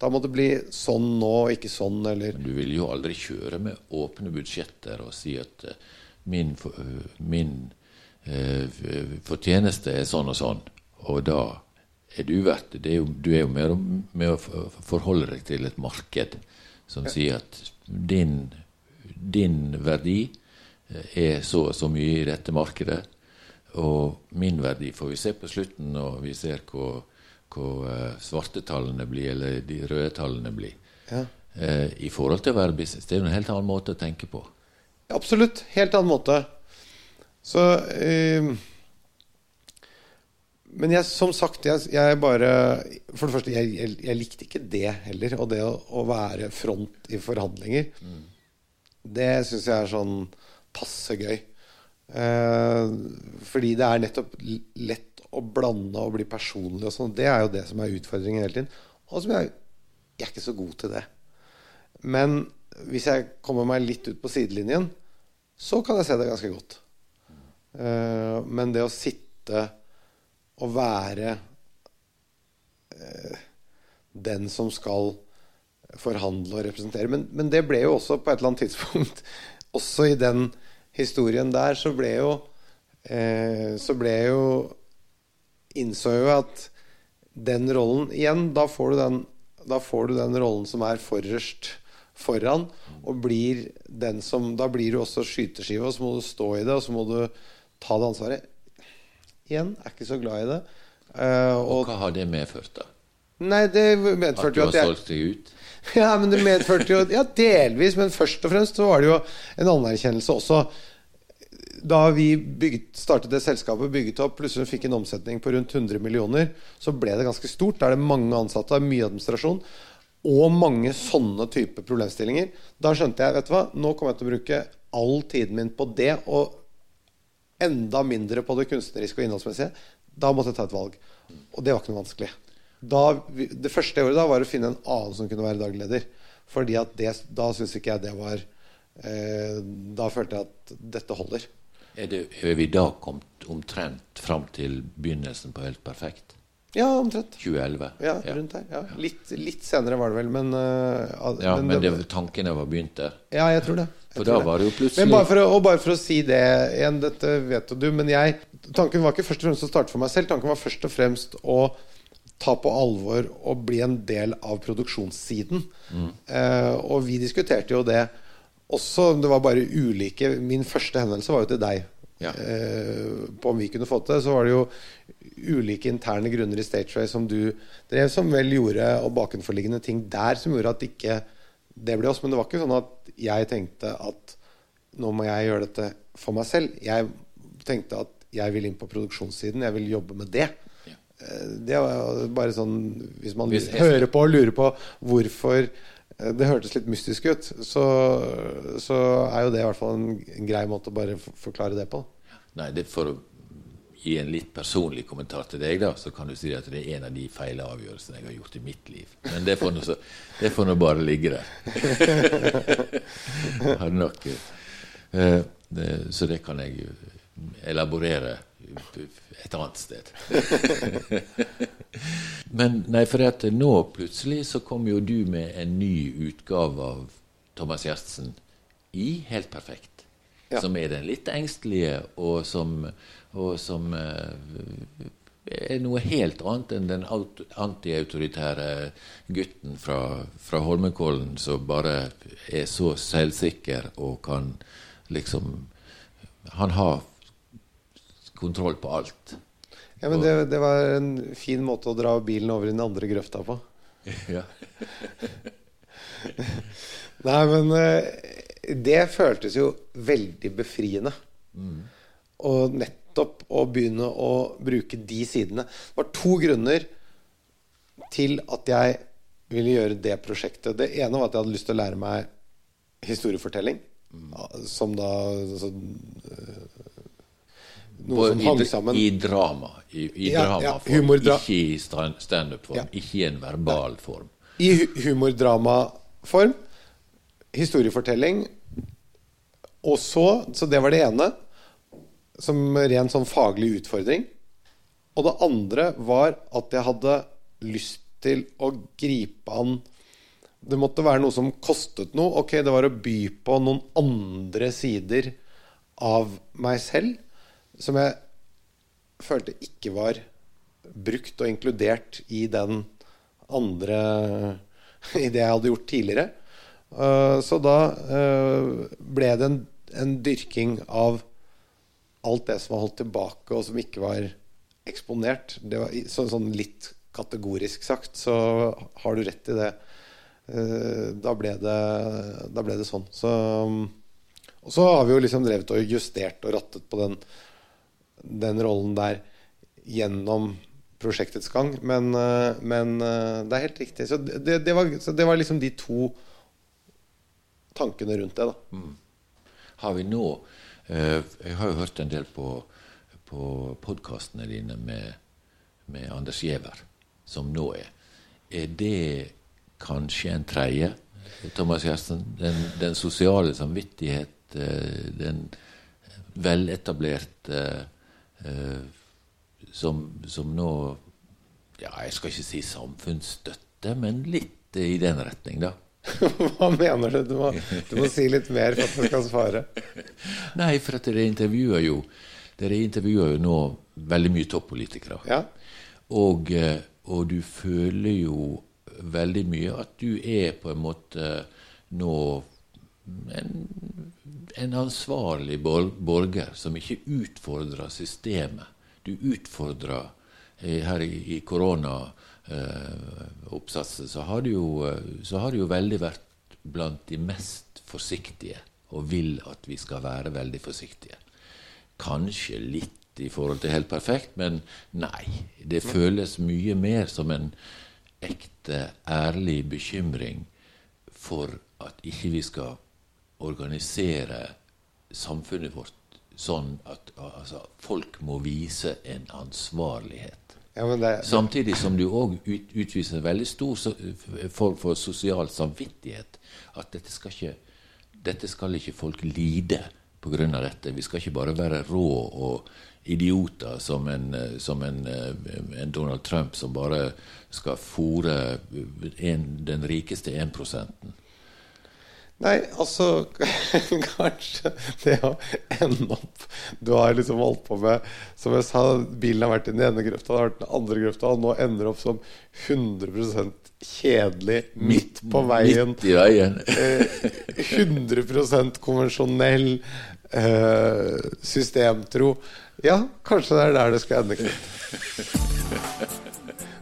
da må det bli sånn nå, ikke sånn, eller Men du vil jo aldri kjøre med åpne budsjetter og si at uh, min, uh, min fortjeneste er sånn og sånn, og da du verdt det. Er jo, du er jo mer med å forholde deg til et marked som sier at din, din verdi er så og så mye i dette markedet. Og min verdi får vi se på slutten når vi ser hvor, hvor uh, svarte tallene blir, eller de røde tallene blir. Ja. Uh, I forhold til å være business. Det er jo en helt annen måte å tenke på. Absolutt. Helt annen måte. Så uh, Men jeg, som sagt, jeg, jeg, bare For det første, jeg, jeg, likte ikke det heller. Og det å, å være front i forhandlinger. Mm. Det syns jeg er sånn passe gøy. Eh, fordi det er nettopp lett å blande og bli personlig og sånn. Det er jo det som er utfordringen hele tiden. Og som jeg, jeg er ikke så god til det. Men hvis jeg kommer meg litt ut på sidelinjen, så kan jeg se det ganske godt. Eh, men det å sitte og være eh, den som skal forhandle og representere men, men, det ble jo også på et eller annet tidspunkt *laughs* Også i den historien der, så ble jo eh, Så ble jo Innså jo at den rollen Igjen, da får du den, får du den rollen som er forrest foran, og blir den som Da blir du også skyteskive, og så må du stå i det, og så må du ta det ansvaret. Igjen, er ikke så glad i det. Uh, og, og, hva har det medført, da? Nei, det medførte jo at du har solgt deg ut? *laughs* Ja, men det medførte jo Ja, delvis, men først og fremst så var det jo en anerkjennelse også. Da vi bygget, startet det selskapet, bygget opp, plutselig fikk en omsetning på rundt 100 millioner, så ble det ganske stort. Da er det mange ansatte, mye administrasjon og mange sånne type problemstillinger. Da skjønte jeg vet du hva, nå kommer jeg til å bruke all tiden min på det, og enda mindre på det kunstneriske og innholdsmessige. Da måtte jeg ta et valg. Og det var ikke noe vanskelig da, det første året da var å finne en annen som kunne være daglig. Fordi at da syns ikke jeg det var eh, Da følte jeg at dette holder. Er, det, er vi da kommet omtrent fram til begynnelsen på Helt perfekt? Ja, omtrent. 2011? Ja, rundt der. Ja. Litt, litt, senere var det vel, men uh, Ja, Men, men det, tankene var begynt der? Ja, jeg tror det. Jeg for da var det jo plutselig Men bare for, og bare for å si det igjen, dette vet du, men jeg Tanken var ikke først og fremst å starte for meg selv. Tanken var først og fremst å ta på alvor og bli en del av produksjonssiden. Mm. Uh, og vi diskuterte jo det også. Det var bare ulike Min første henvendelse var jo til deg. Ja. Eh, på om vi kunne fått det. Så var det jo ulike interne grunner i Stateway som du drev, som vel gjorde, og bakenforliggende ting der som gjorde at ikke det ble oss. Men det var ikke sånn at jeg tenkte at nå må jeg gjøre dette for meg selv. Jeg tenkte at jeg vil inn på produksjonssiden. Jeg vil jobbe med det. Ja. Det var bare sånn Hvis man Hvis hører på og lurer på hvorfor eh, det hørtes litt mystisk ut, så, så er jo det i hvert fall en grei måte å bare forklare det på. Nei, det For å gi en litt personlig kommentar til deg, da, så kan du si at det er en av de feile avgjørelsene jeg har gjort i mitt liv. Men det får nå, bare ligge der. *laughs* Har nok, eh, det, så det kan jeg elaborere et annet sted. *laughs* Men nei, for at nå plutselig så kom jo du med en ny utgave av Thomas Gjertsen i Helt perfekt. Ja. Som er den litt engstelige, og som, og som uh, er noe helt annet enn den aut- antiautoritære gutten fra, fra Holmenkollen som bare er så selvsikker og kan liksom Han har kontroll på alt. Ja, men det, det var en fin måte å dra bilen over i den andre grøfta på. *laughs* Ja. *laughs* Nei, men eh, det føltes jo veldig befriende. Og nettopp å begynne å bruke de sidene. Det var to grunner til at jeg ville gjøre det prosjektet. Det ene var at jeg hadde lyst til å lære meg historiefortelling. Som da altså, Noe som I, hang sammen. I drama. I, i Ja, ja, dramaform. humordra- ikke i stand- standup-form. Ja. Ikke i en verbal form. I hu- humordramaform. Historiefortelling. Og så Så det var det ene. Som ren sånn faglig utfordring. Og det andre var at jeg hadde lyst til å gripe an Det måtte være noe som kostet noe. Ok, det var å by på noen andre sider av meg selv som jeg følte ikke var brukt og inkludert i den andre I det jeg hadde gjort tidligere. Eh, Så da eh, ble det en, en dyrking av alt det som var holdt tilbake, og som ikke var eksponert. Det var, i- så, sånn litt kategorisk sagt, så har du rett i det. Eh, Da ble det, da ble det sånn. Så, og så har vi jo liksom drevet og justert og rattet på den, den rollen der gjennom prosjektets gang. Men, eh, men eh, det er helt riktig. Så det, det, var, så det var liksom de to tankene rundt det, da. Har vi nå eh, Jeg har jo hørt en del på, på podkastene dine med, med Anders Giæver, som nå er. Er det kanskje en tredje, Thomas Gjertsen? Den, den sosiale samvittighet, eh, den veletablerte som, som nå Ja, jeg skal ikke si samfunnsstøtte, men litt i den retning, da. *laughs* Hva mener du? Du må, du må si litt mer for at du skal svare. *laughs* Nei, for at dere intervjuer jo Dere intervjuer jo nå veldig mye toppolitikere. Ja. Og, eh, og du føler jo veldig mye at du er på en måte nå en, en ansvarlig borger som ikke utfordrer systemet. Du utfordrer eh, Her i, i koronaoppsatsen eh, så har du jo veldig vært blant de mest forsiktige, og vil at vi skal være veldig forsiktige. Kanskje litt i forhold til helt perfekt, men nei. Det føles mye mer som en ekte, ærlig bekymring for at ikke vi skal organisere samfunnet vårt sånn at altså, folk må vise en ansvarlighet. ja det, Samtidig som du òg ut, utviser en veldig stor so form for sosial samvittighet. At dette skal ikke, dette skal ikke folk lide pga. dette. Vi skal ikke bare være rå og idioter som en, som en, en Donald Trump som bare skal fòre den rikeste 1 Nei, altså *laughs* Kanskje det å ende opp Du har liksom holdt på med Som jeg sa, bilen har vært i den ene grøfta, den har vært i den andre grøfta, og nå ender opp som 100% kjedelig midt på veien. Midt i veien. Eh, 100 konvensjonell, eh, systemtro. Ja, kanskje det er der det skal ende. *laughs*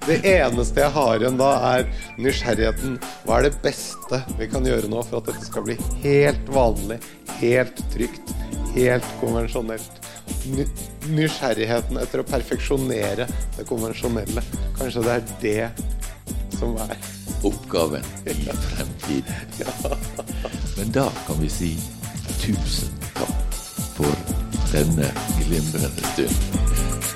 Det eneste jeg har igjen da, er nysgjerrigheten. Hva er det beste vi kan gjøre nå for at dette skal bli helt vanlig, helt trygt, helt konvensjonelt? nysgjerrigheten etter å perfeksjonere det konvensjonelle. Kanskje det er det som er Oppgaven i fremtiden. Men da kan vi si tusen takk for denne glimrende stund.